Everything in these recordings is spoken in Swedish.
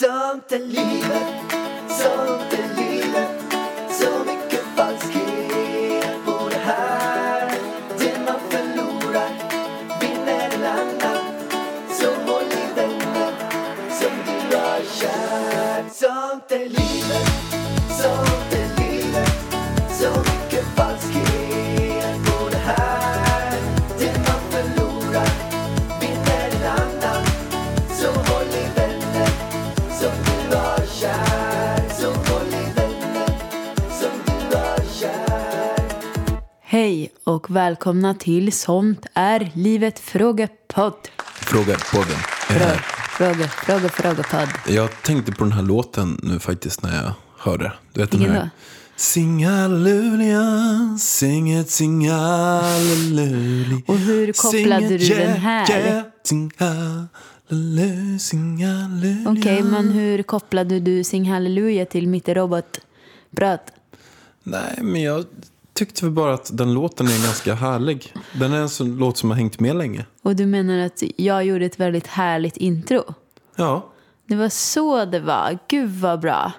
Sånt är livet, sånt är och välkomna till Sånt är livet frågepodd. Fråga podden. Frå- Fråga, fråga, frågepodd. Jag tänkte på den här låten nu faktiskt när jag hörde. Du vet Vilken den här. då? Sing halleluja, sing it, sing halleluja. Och hur kopplade du den yeah, här? yeah, Sing halleluja, sing halleluja. Okej, men hur kopplade du Sing Halleluja till mitt robotprat? Nej, men jag tyckte väl bara att den låten är ganska härlig. Den är en sån låt som har hängt med länge. Och du menar att jag gjorde ett väldigt härligt intro? Ja, Det var så det var. Gud vad bra.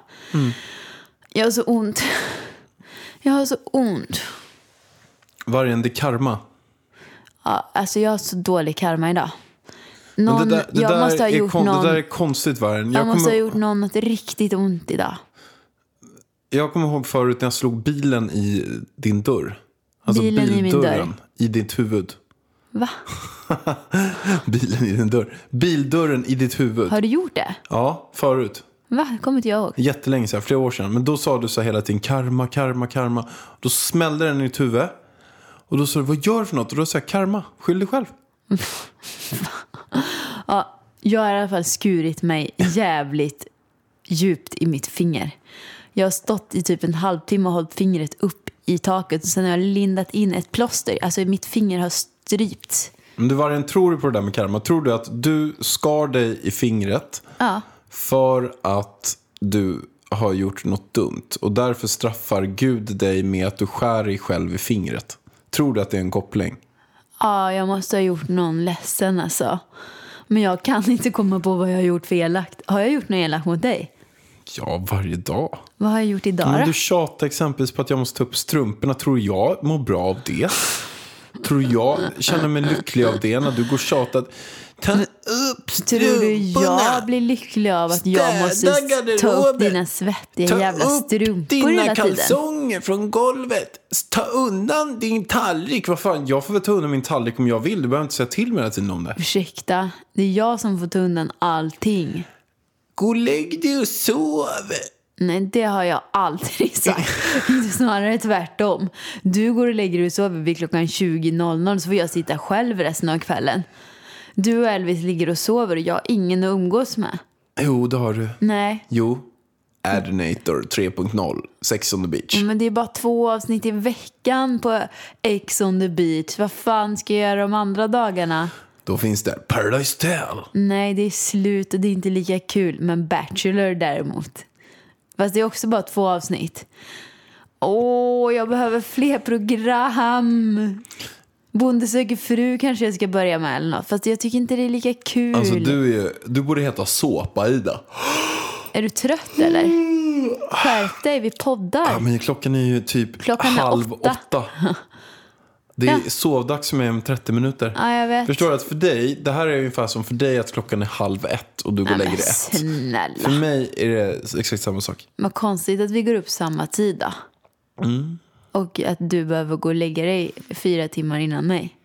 Jag har så ont. Jag har så ont. vargen det karma. Ja, alltså jag har så dålig karma idag. Någon, det, där, det, jag måste ha är gjort kon- någon, det där är konstigt, vargen. jag Jag måste kommer- ha gjort någon något riktigt ont idag. Jag kommer ihåg förut när jag slog bilen i din dörr. Alltså Bilen i min bildörren dörr? i ditt huvud. Va? Bilen i din dörr. Bildörren i ditt huvud. Har du gjort det? Ja, förut. Va? kommer inte jag ihåg. Jättelänge sedan, flera år sedan. Men då sa du så hela tiden karma, karma, karma. Då smällde den i ditt huvud. Och då sa du, vad gör du för något? Och då sa jag, karma, skyll dig själv. Ja, jag har i alla fall skurit mig jävligt djupt i mitt finger. Jag har stått i typ en halvtimme och hållit fingret upp i taket och sen har jag lindat in ett plåster. Alltså mitt finger har strypts. Men du vargen, tror du på det där med karma? Tror du att du skar dig i fingret Ja. för att du har gjort något dumt och därför straffar Gud dig med att du skär dig själv i fingret? Tror du att det är en koppling? Ja, jag måste ha gjort någon ledsen alltså. Men jag kan inte komma på vad jag har gjort för elakt. Har jag gjort något elakt mot dig? Ja, varje dag. Vad har jag gjort idag Men du tjatar exempelvis på att jag måste ta upp strumporna. Tror jag mår bra av det? Tror jag känner mig lycklig av det när du går och tjatar? Ta upp Tror du jag blir lycklig av att jag måste ta upp dina svettiga jävla strumpor hela tiden? kalsonger från golvet. Ta undan din tallrik. Vad fan, jag får väl ta undan min tallrik om jag vill. Du behöver inte säga till mig hela tiden om det. Ursäkta, det är jag som får ta undan allting. Gå och lägg dig och sov. Nej, det har jag aldrig sagt. Snarare tvärtom. Du går och lägger dig och sover vid klockan 20.00 så får jag sitta själv resten av kvällen. Du och Elvis ligger och sover och jag har ingen att umgås med. Jo, det har du. Nej, Jo. Adinator 3.0. Sex on the beach. men det är bara två avsnitt i veckan på Ex on the beach. Vad fan ska jag göra de andra dagarna? Då finns det Paradise Tell. Nej, det är slut och det är inte lika kul. Men Bachelor däremot. Fast det är också bara två avsnitt. Åh, jag behöver fler program. Bonde söker fru kanske jag ska börja med eller något. Fast jag tycker inte det är lika kul. Alltså du, är, du borde heta Såpa-Ida. Är du trött eller? Skärp dig, vi poddar. Ja, men klockan är ju typ Klockan halv åtta. åtta. Det är Ja. sovdags för mig om 30 minuter. Ja, jag vet. Förstår du att för dig, det här är ungefär som för dig att klockan är halv ett och du går och lägger dig ett. snälla. För mig är det exakt samma sak. Vad konstigt att vi går upp samma tid då. Mm. Och att du behöver gå och lägga dig fyra timmar innan mig.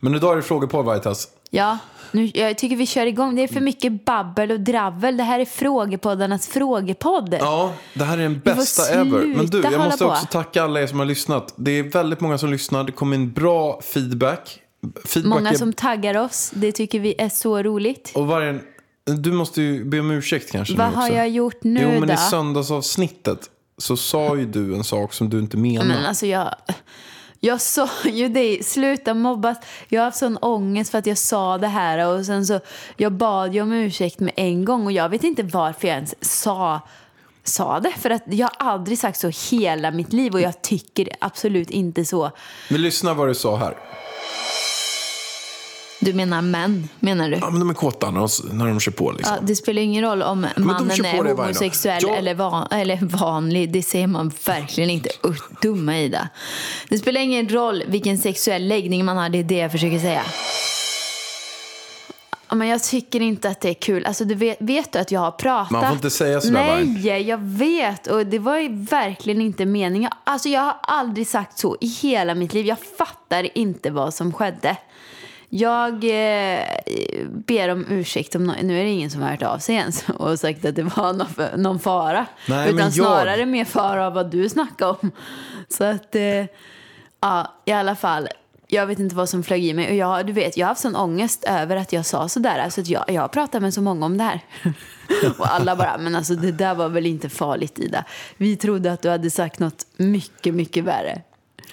Men idag är det frågor på Vargtas. Ja, nu, jag tycker vi kör igång. Det är för mycket babbel och dravel. Det här är frågepoddarnas frågepodd. Ja, det här är den bästa ever. Men du, jag måste på. också tacka alla er som har lyssnat. Det är väldigt många som lyssnar. Det kommer in bra feedback. feedback Många är... som taggar oss. Det tycker vi är så roligt. Och varje... Du måste ju be om ursäkt kanske Vad har jag gjort nu Jo, men då? i söndagsavsnittet så sa ju du en sak som du inte menade. Men alltså jag... Jag sa ju det, sluta mobbas. Jag har haft sån ångest för att jag sa det här och sen så, jag bad ju om ursäkt med en gång och jag vet inte varför jag ens sa, sa det. För att jag har aldrig sagt så hela mitt liv och jag tycker absolut inte så. Men lyssna vad du sa här. Du menar män, menar du? Ja, men de är kåta när de, när de kör på liksom. Ja, det spelar ingen roll om mannen är homosexuell Jag- eller, van, eller vanlig. Det säger man verkligen inte. Usch, dumma Ida. Det spelar ingen roll vilken sexuell läggning man har. Det är det jag försöker säga. Men jag tycker inte att det är kul. Alltså, du vet, vet du att jag har pratat? Man får inte säga sådär, Nej, jag vet. Och det var ju verkligen inte meningen. Alltså, jag har aldrig sagt så i hela mitt liv. Jag fattar inte vad som skedde. Jag eh, ber om ursäkt. Om nå- nu är det ingen som har hört av sig ens och sagt att det var någon, någon fara. Nej, Utan jag- snarare mer fara av vad du snackade om. Så att, eh, ja, i alla fall. Jag vet inte vad som flög i mig. Och jag, du vet, jag har haft sån ångest över att jag sa sådär. Alltså att jag, jag har pratat med så många om det här. och alla bara, men alltså det där var väl inte farligt Ida. Vi trodde att du hade sagt något mycket, mycket värre.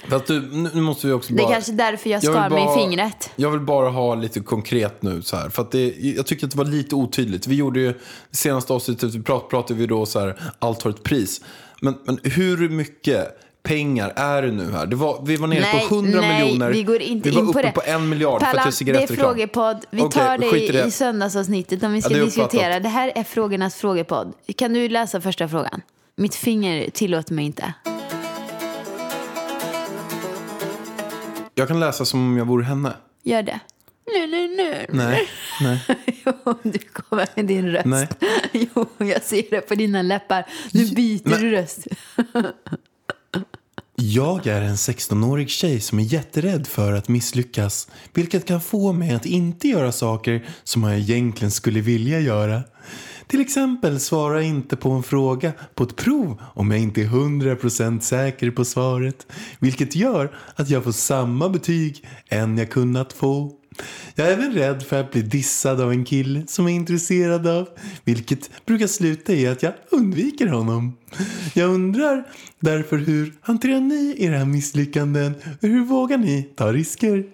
Fast du, nu måste vi också Det bara... är kanske därför jag Jag skar mig bara- i fingret. Jag vill bara ha lite konkret nu så här. För att det, jag tycker att det var lite otydligt. Vi gjorde ju, det senaste avsnittet, vi prat, pratade vi då så här, allt har ett pris. Men, men hur mycket pengar är det nu här? Det var, vi var nere på 100 nej, miljoner. vi går inte vi var in uppe på det. på en miljard för att det är Pallan, det är cigarettreklam. frågepodd. Vi tar det skit i det. i söndagsavsnittet om vi ska Ja, det diskutera. Det här är frågornas frågepodd. Kan du läsa första frågan? Mitt finger tillåter mig inte. Jag kan läsa som om jag vore henne. Gör det. Nu, nu, nu. Nej, nej. Jo, du kommer med din röst. Nej. Jo, jag ser det på dina läppar. Nu byter Men- du röst. Jag är en 16-årig tjej som är jätterädd för att misslyckas. Vilket kan få mig att inte göra saker som jag egentligen skulle vilja göra. Till exempel svara inte på en fråga på ett prov om jag inte är 100% säker på svaret. Vilket gör att jag får samma betyg än jag kunnat få. Jag är även rädd för att bli dissad av en kille som jag är intresserad av. Vilket brukar sluta i att jag undviker honom. Jag undrar därför hur hanterar ni era misslyckanden och hur vågar ni ta risker?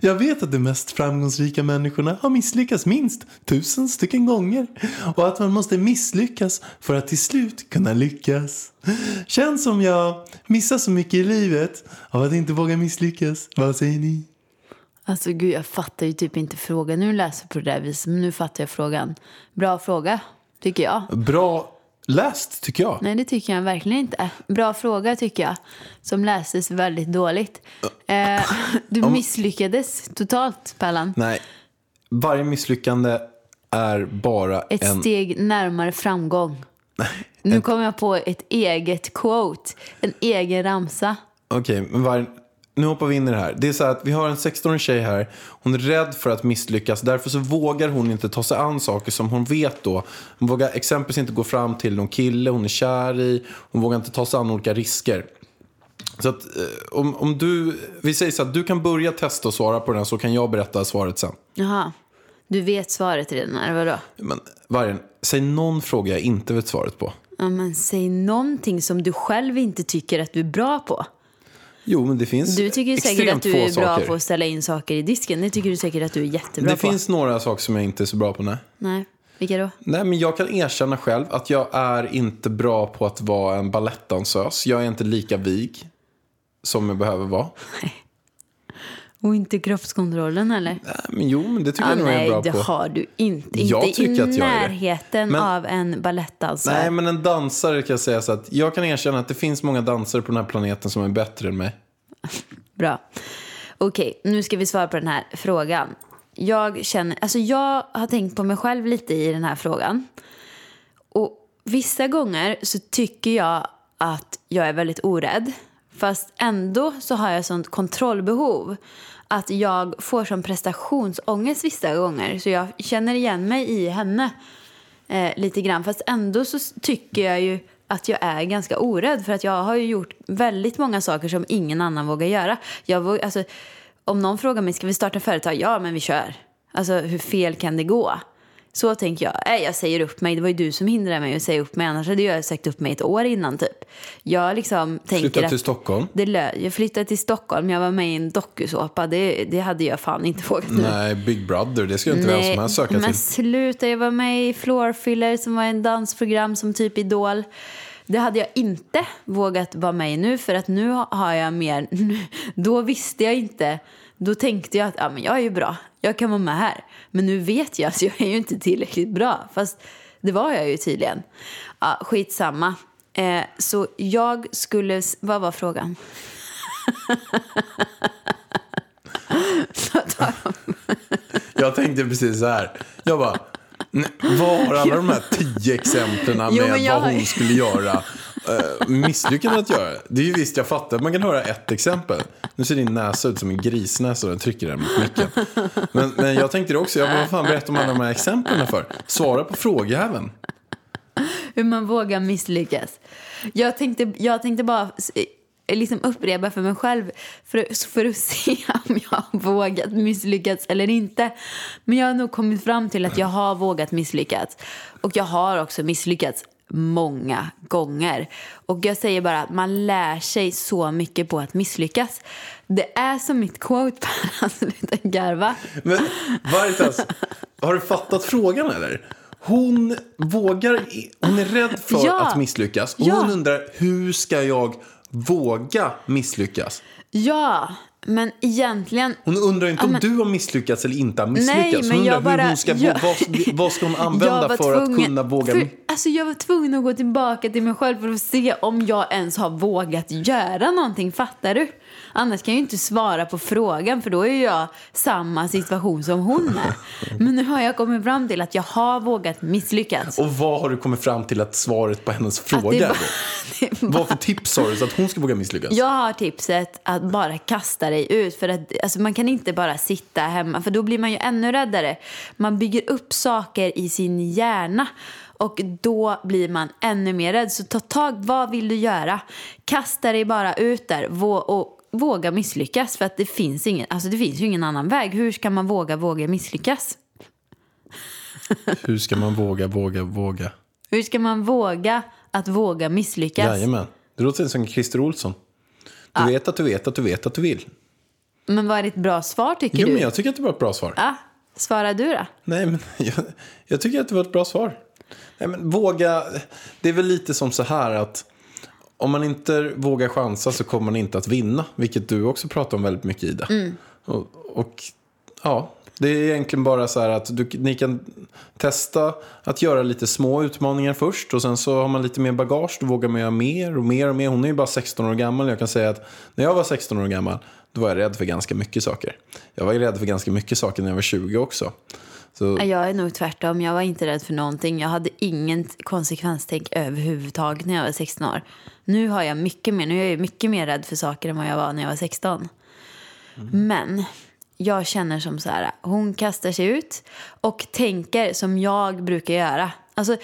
Jag vet att de mest framgångsrika människorna har misslyckats minst tusen stycken gånger och att man måste misslyckas för att till slut kunna lyckas. Känns som jag missar så mycket i livet av att inte våga misslyckas. Vad säger ni? Alltså gud, jag fattar ju typ inte frågan. Nu läser jag på det där viset, men nu fattar jag frågan. Bra fråga, tycker jag. Bra läst tycker jag. Nej, det tycker jag verkligen inte. Bra fråga tycker jag, som läses väldigt dåligt. Eh, du misslyckades totalt, Pallan. Nej, varje misslyckande är bara Ett en... steg närmare framgång. Nu kommer jag på ett eget quote, en egen ramsa. Okej, men var... nu hoppar vi in i det här. Det är så här att vi har en 16-årig tjej här. Hon är rädd för att misslyckas. Därför så vågar hon inte ta sig an saker som hon vet då. Hon vågar exempelvis inte gå fram till någon kille hon är kär i. Hon vågar inte ta sig an olika risker. Så att eh, om, om du, vi säger så att du kan börja testa och svara på den så kan jag berätta svaret sen. Jaha, du vet svaret redan, eller vadå? Men Vargen, säg någon fråga jag inte vet svaret på. Ja, men säg någonting som du själv inte tycker att du är bra på. Jo, men det finns Du tycker säkert att du är bra saker. på att ställa in saker i disken. Det tycker du säkert att du är jättebra Det på. finns några saker som jag inte är så bra på, nej. Nej, vilka då? Nej, men jag kan erkänna själv att jag är inte bra på att vara en balettdansös. Jag är inte lika vig som jag behöver vara. Och inte kroppskontrollen eller? Nej, men jo, men det tycker Ah, jag nog jag är nej, bra det på. har du inte. Jag inte i det. närheten Men- av en balettdansare. Nej, men en dansare kan jag säga så att jag kan erkänna att det finns många dansare på den här planeten som är bättre än mig. Bra. Okej, nu ska vi svara på den här frågan. Jag känner, alltså jag har tänkt på mig själv lite i den här frågan. Och vissa gånger så tycker jag att jag är väldigt orädd. Fast ändå så har jag sånt kontrollbehov. Att jag får som prestationsångest vissa gånger. Så jag känner igen mig i henne eh, lite grann. Fast ändå så tycker jag ju att jag är ganska orädd. För att jag har ju gjort väldigt många saker som ingen annan vågar göra. Jag våg, alltså, om någon frågar mig, ska vi starta företag? Ja, men vi kör. Alltså hur fel kan det gå? Så tänker jag. Nej, jag säger upp mig. Det var ju du som hindrade mig att säga upp mig. Annars hade jag sagt upp mig ett år innan typ. Jag liksom tänker Flytta att till Stockholm. det lö- jag flyttade till Stockholm. Jag var med i en dokusåpa. Det, det hade jag fan inte vågat nu. Nej, Big Brother, det ska ju inte vem som helst söka men till. sluta. Jag var med i Floorfiller som var en dansprogram som typ Idol. Det hade jag inte vågat vara med i nu för att nu har jag mer... Då visste jag inte. Då tänkte jag att ja, men jag är ju bra. jag kan vara med här. Men nu vet jag att jag är ju inte tillräckligt bra. Fast det var jag ju tydligen. Ja, skitsamma. Eh, så jag skulle... Vad var frågan? Jag tänkte precis så här. Jag bara, "Nej, vad har alla de här tio exemplen Jo, med men jag- vad hon skulle göra Eh, uh, misslyckad att göra? Det är ju visst, jag fattar att man kan höra ett exempel. Nu ser din näsa ut som en grisnäsa och den trycker den mot micken. Men, men jag tänkte det också, jag bara, vad fan berättar om alla de här exemplen för? Svara på frågejäveln. Hur man vågar misslyckas. Jag tänkte, jag tänkte bara eh, liksom upprepa för mig själv för, för att se om jag har vågat misslyckas eller inte. Men jag har nog kommit fram till att jag har vågat misslyckas. Och jag har också misslyckats många gånger. Och jag säger bara att man lär sig så mycket på att misslyckas. Det är som mitt quote, Per. Sluta garva. Men Veritas, har du fattat frågan eller? Hon vågar, hon är rädd för Ja. att misslyckas. Och Ja. hon undrar, hur ska jag våga misslyckas? Ja, men egentligen Hon undrar inte om men- du har misslyckats eller inte har misslyckats. Nej, hon men undrar jag bara... hur hon ska, jag- vad, vad ska hon använda för att tvungen- kunna våga? För, alltså jag var tvungen att gå tillbaka till mig själv för att se om jag ens har vågat göra någonting. Fattar du? Annars kan jag ju inte svara på frågan för då är jag samma situation som hon är. Men nu har jag kommit fram till att jag har vågat misslyckas. Och vad har du kommit fram till att svaret på hennes fråga är? Vad för tips har du så att hon ska våga misslyckas? Jag har tipset att bara kasta dig ut. För att, alltså man kan inte bara sitta hemma, för då blir man ju ännu räddare. Man bygger upp saker i sin hjärna. Och då blir man ännu mer rädd. Så ta tag, vad vill du göra? Kasta dig bara ut där och våga misslyckas. För att det finns, ingen, alltså det finns ju ingen annan väg. Hur ska man våga, våga misslyckas? Hur ska man våga, våga, våga? Hur ska man våga att våga misslyckas? Jajamän. Det låter som Christer Olsson. Du vet att du vet att du vet att du vill. Men vad är ett bra svar tycker Jo, du? men jag tycker att det var ett bra svar. ah, svara du då. Nej, men jag, jag tycker att det var ett bra svar. Nej, men våga, det är väl lite som så här att om man inte vågar chansa så kommer man inte att vinna. Vilket du också pratar om väldigt mycket Ida. Och, och ja, det är egentligen bara så här att du, ni kan testa att göra lite små utmaningar först. Och sen så har man lite mer bagage, då vågar man göra mer och mer och mer. Hon är ju bara 16 år gammal. Jag kan säga att när jag var 16 år gammal, då var jag rädd för ganska mycket saker. Jag var rädd för ganska mycket saker när jag var 20 också. Så, Jag är nog tvärtom. Jag var inte rädd för någonting. Jag hade inget konsekvenstänk överhuvudtaget när jag var 16 år. Nu har jag mycket mer. Nu är jag mycket mer rädd för saker än vad jag var när jag var 16. Men jag känner som så här. Hon kastar sig ut och tänker som jag brukar göra. Alltså,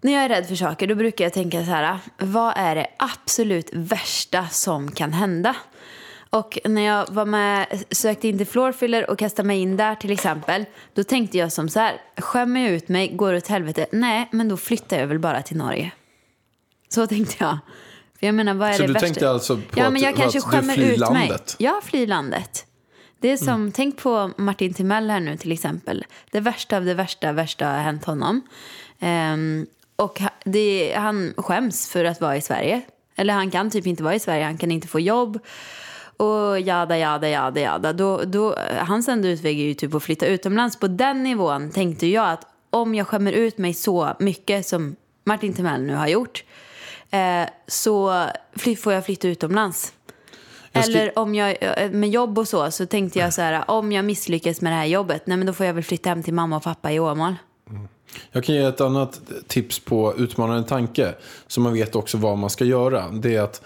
när jag är rädd för saker då brukar jag tänka så här. Vad är det absolut värsta som kan hända? Och när jag var med, sökte in till Floorfiller och kastade mig in där till exempel. Då tänkte jag som så här. Skämmer jag ut mig, går det åt helvete? Nej, men då flyttar jag väl bara till Norge. Så tänkte jag. För jag menar, vad är Så det du värsta? tänkte alltså på ja, att- men jag kanske att du skämmer flyr ut mig. landet? Ja, fly landet. Det är som, Mm. tänk på Martin Timell här nu till exempel. Det värsta av det värsta, värsta har hänt honom. Ehm, och det, han skäms för att vara i Sverige. Eller han kan typ inte vara i Sverige, han kan inte få jobb. Och jada, jada, jada, jada. Då, då, hans enda utväg är ju typ att flytta utomlands. På den nivån tänkte jag att om jag skämmer ut mig så mycket som Martin Timell nu har gjort eh, så får jag flytta utomlands. Eller om jag, eh, med jobb och så, så tänkte jag så här, om jag misslyckas med det här jobbet, nej men då får jag väl flytta hem till mamma och pappa i Åmål. Jag kan ge ett annat tips på utmanande tanke. Så man vet också vad man ska göra. Det är att,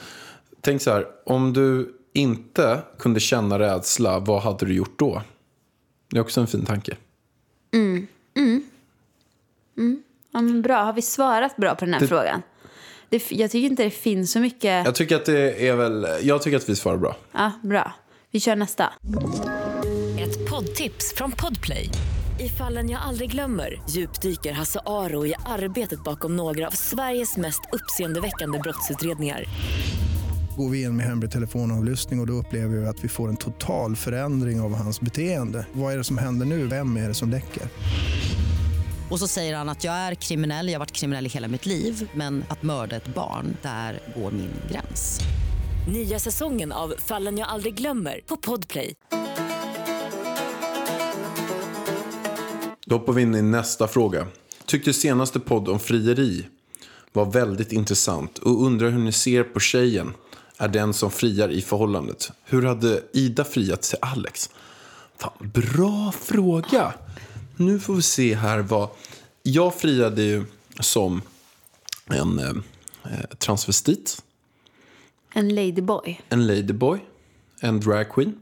tänk så här, om du inte kunde känna rädsla, vad hade du gjort då? Det är också en fin tanke. Ja, men bra, har vi svarat bra på den här frågan? Det, jag tycker inte det finns så mycket... Jag tycker att det är väl, jag tycker att vi svarar bra. Ja, bra. Vi kör nästa. Ett poddtips från Podplay. I fallen jag aldrig glömmer djupdyker Hasse Aro i arbetet bakom några av Sveriges mest uppseendeväckande brottsutredningar. Går vi in med hemlig telefonavlyssning och, och då upplever vi att vi får en total förändring av hans beteende. Vad är det som händer nu? Vem är det som läcker? Och så säger han att jag är kriminell, jag har varit kriminell i hela mitt liv men att mörda ett barn, där går min gräns. Nya säsongen av Fallen jag aldrig glömmer på Podplay. Då hoppar vi in i nästa fråga. Tyckte senaste podd om frieri var väldigt intressant och undrar hur ni ser på tjejen är den som friar i förhållandet. Hur hade Ida friat till Alex? Fan, bra fråga. Nu får vi se här vad... Jag friade ju som en eh, eh, transvestit, En ladyboy. en ladyboy, en dragqueen.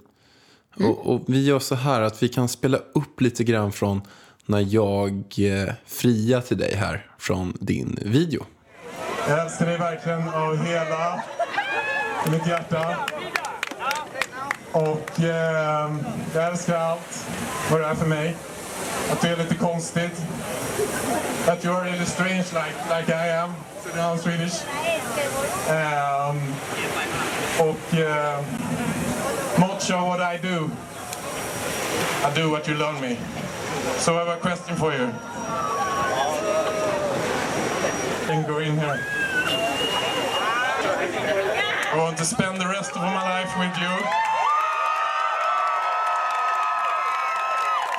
Och, och vi gör så här att vi kan spela upp lite grann från när jag eh, friar till dig här från din video. Jag älskar dig verkligen av hela i mitt hjärta. Och eh, jag älskar allt vad det är för mig. Att det är lite konstigt. Att you are really strange like, like I am. So now I'm Swedish. Um, och uh, much of what I do. I do what you learn me. So I have a question for you. Then go in here. I want to spend the rest of my life with you.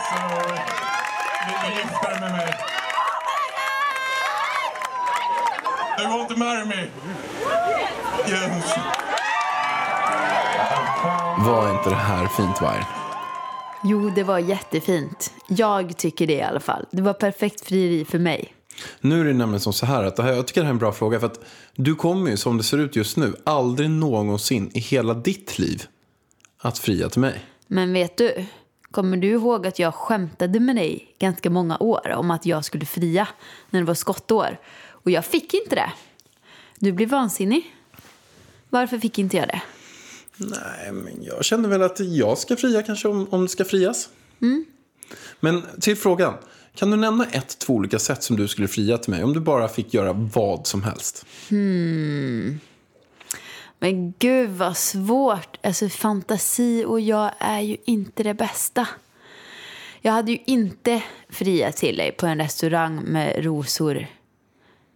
Så vill du gifta dig med mig? Do you want to marry me? Yes. Var inte det här fint Varg? Jo, det var jättefint. Jag tycker det i alla fall. Det var perfekt frieri för mig. Nu är det nämligen som så här att här, jag tycker det här är en bra fråga för att du kommer ju som det ser ut just nu aldrig någonsin i hela ditt liv att fria till mig. Men vet du? Kommer du ihåg att jag skämtade med dig ganska många år om att jag skulle fria när det var skottår? Och jag fick inte det. Du blir vansinnig. Varför fick inte jag det? Nej, men jag känner väl att jag ska fria kanske om, om det ska frias. Men till frågan. Kan du nämna ett, två olika sätt som du skulle fria till mig om du bara fick göra vad som helst? Hmm. Men gud vad svårt. Alltså fantasi och jag är ju inte det bästa. Jag hade ju inte friat till dig på en restaurang med rosor.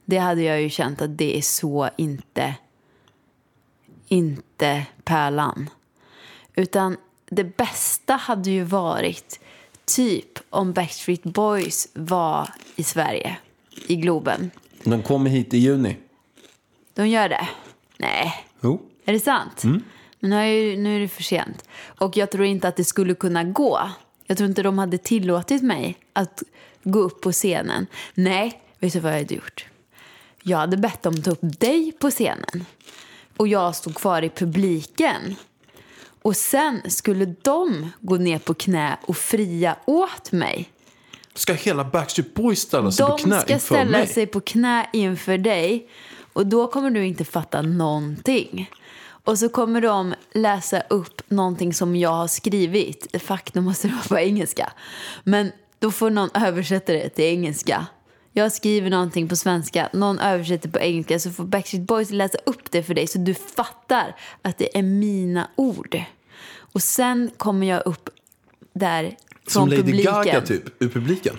Det hade jag ju känt att det är så inte, inte pärlan. Utan det bästa hade ju varit typ om Backstreet Boys var i Sverige, i Globen. Den kommer hit i juni. De gör det? Nej, Jo. är det sant? Men nu är, ju, nu är det för sent. Och jag tror inte att det skulle kunna gå. Jag tror inte de hade tillåtit mig att gå upp på scenen. Nej, vet du vad jag hade gjort? Jag hade bett dem ta upp dig på scenen. Och jag stod kvar i publiken. Och sen skulle de gå ner på knä och fria åt mig. Ska hela Backstreet Boys ställa sig på De knä ska inför ställa mig? sig på knä inför dig och då kommer du inte fatta någonting. Och så kommer de läsa upp någonting som jag har skrivit. Nu måste det vara på engelska. Men då får någon översätta det till engelska. Jag skriver någonting på svenska, någon översätter på engelska så får Backstreet Boys läsa upp det för dig så du fattar att det är mina ord. Och sen kommer jag upp där från Som Lady publiken. Gaga typ, ur publiken.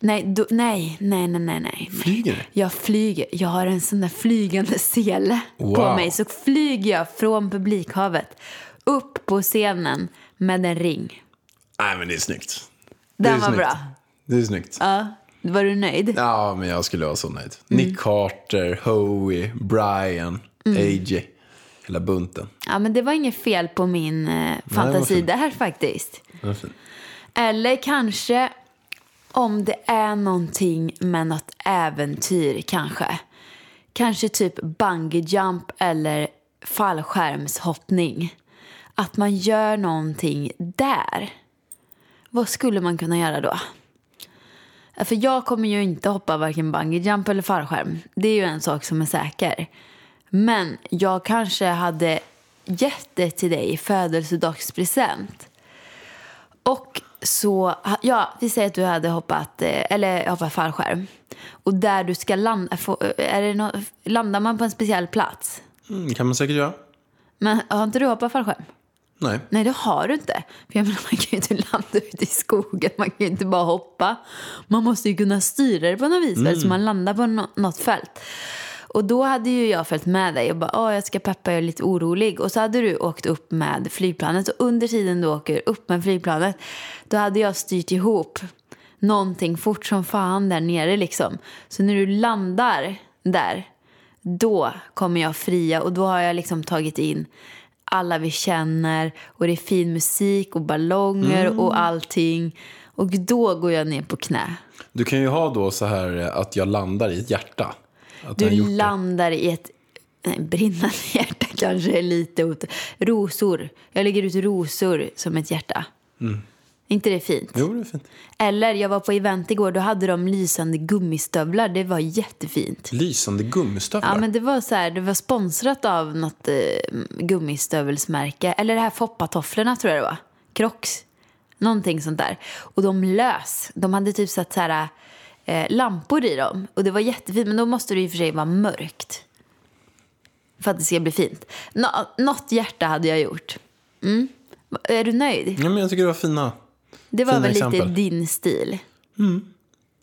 Nej, då, nej, nej, nej, nej, nej. Flyger det? Jag flyger. Jag har en sån där flygande sele på Wow. mig. Så flyger jag från publikhavet upp på scenen med en ring. Nej, men det är snyggt. Det Den är var snyggt. bra. Det är snyggt. Ja, var du nöjd? Ja, men jag skulle vara så nöjd. Mm. Nick Carter, Howie, Brian, AJ. Hela bunten. Ja, men det var inget fel på min eh, fantasi fint. där faktiskt. Eller kanske om det är någonting med något äventyr kanske. Kanske typ bungee jump eller fallskärmshoppning. Att man gör någonting där. Vad skulle man kunna göra då? För jag kommer ju inte hoppa varken bungee jump eller fallskärm. Det är ju en sak som är säker. Men jag kanske hade gett det till dig i födelsedagspresent. Och så, ja, vi säger att du hade hoppat, eh, eller hoppat fallskärm. Och där du ska landa, få- är det nå- landar man på en speciell plats? Mm, kan man säkert göra. Men har inte du hoppat fallskärm? Nej. Nej, det har du inte. För jag menar, man kan ju inte landa ute i skogen, man kan ju inte bara hoppa. Man måste ju kunna styra det på något vis, väl, så man landar på nå- något fält. Och då hade ju jag följt med dig och bara, åh jag ska peppa, jag är lite orolig. Och så hade du åkt upp med flygplanet och under tiden du åker upp med flygplanet, då hade jag styrt ihop någonting fort som fan där nere liksom. Så när du landar där, då kommer jag fria och då har jag liksom tagit in alla vi känner och det är fin musik och ballonger Mm. och allting. Och då går jag ner på knä. Du kan ju ha då så här eh, att jag landar i ett hjärta. Att Du gjort det. landar i ett nej, brinnande hjärta kanske är lite ot- Rosor. Jag lägger ut rosor som ett hjärta. Inte det fint? Jo, det är fint. Eller jag var på event igår, då hade de lysande gummistövlar. Det var jättefint. Lysande gummistövlar. Ja, men det var så här, det var sponsrat av något eh, gummistövelsmärke. Eller det här foppatofflorna tror jag det var. Crocs. Någonting sånt där. Och de lös. De hade typ satt så här, eh, lampor i dem. Och det var jättefint, men då måste det och för sig vara mörkt. För att det ska bli fint. Nå- något hjärta hade jag gjort. Mm. Är du nöjd? Ja, men jag tycker det var fina. Det var Fina väl lite exempel. din stil?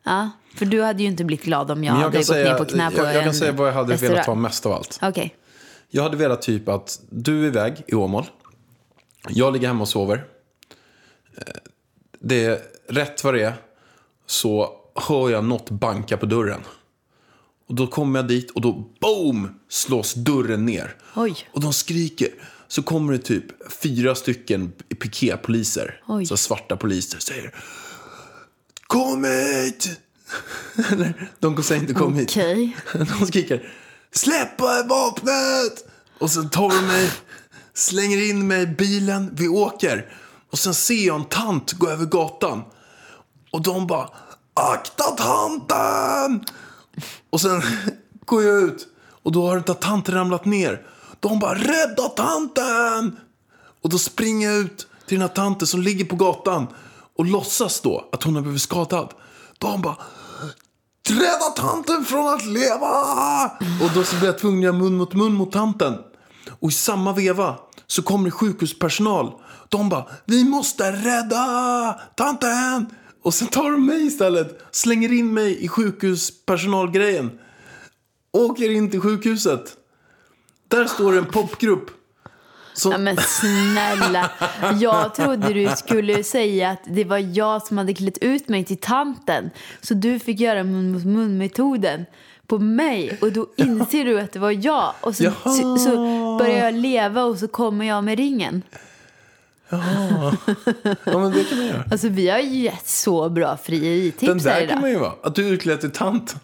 Ja, för du hade ju inte blivit glad om jag, Men hade gått ner på knä på jag, jag en kan säga vad jag hade velat restaurang. vara mest av allt. Okej. Jag hade velat typ att du är iväg i Åmål. Jag ligger hemma och sover. Eh, Det är rätt vad det är så hör jag något banka på dörren. Och då kommer jag dit och då boom slås dörren ner. Oj. Och de skriker. Så kommer det typ fyra stycken piketpoliser. Oj. Så svarta poliser säger Kom hit! De säger inte kom hit. Okej. De skriker Släpp vapnet! Och sen tar de mig, slänger in mig i bilen, vi åker. Och sen ser jag en tant gå över gatan. Och de bara Akta tanten! Och sen går jag ut och då har inte tanten ramlat ner. De bara rädda tanten! Och då springer jag ut till den här tanten som ligger på gatan och låtsas då att hon har blivit skadad. De bara Rädda tanten från att leva! Och då så blir jag tvungen att göra mun mot mun mot tanten. Och i samma veva så kommer det sjukhuspersonal. De bara, vi måste rädda tanten! Och sen tar de mig istället, slänger in mig i sjukhuspersonalgrejen. Åker in till sjukhuset. Där står en popgrupp. Som, Ja, men snälla. Jag trodde du skulle säga att det var jag som hade klätt ut mig till tanten. Så du fick göra mun mot mun-metoden på mig. Och då inser du att det var jag. Och så, så, så börjar jag leva och så kommer jag med ringen. ja, men det kan man göra. Alltså vi har ju gett så bra frieritips Den här där idag. kan man ju vara. Att du är utklädd till tant.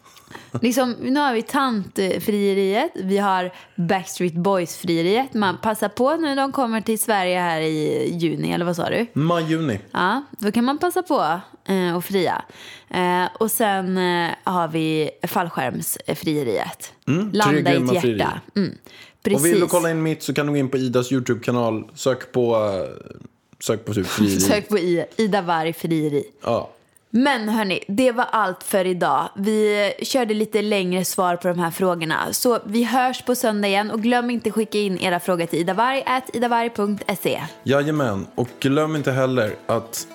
Liksom, nu har vi tantfrieriet, vi har Backstreet Boys-frieriet. Man passar på när de kommer till Sverige här i juni, eller vad sa du? Maj, juni. Ja, då kan man passa på eh, att fria. Eh, och sen eh, har vi fallskärmsfrieriet. Landa i Mm, ett hjärta. Mm, precis. Och vill du kolla in mitt så kan du gå in på Idas YouTube-kanal. Sök på, eh, sök på typ frieri. Sök på I- Ida Warg frieri. Ja. Men hörni, det var allt för idag. Vi körde lite längre svar på de här frågorna. Så vi hörs på söndag igen och glöm inte skicka in era frågor till idavarg.idavarg.se. Jajamän. Och glöm inte heller att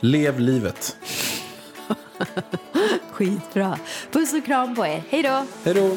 lev livet. Skitbra. Puss och kram på er. Hej då! Hej då!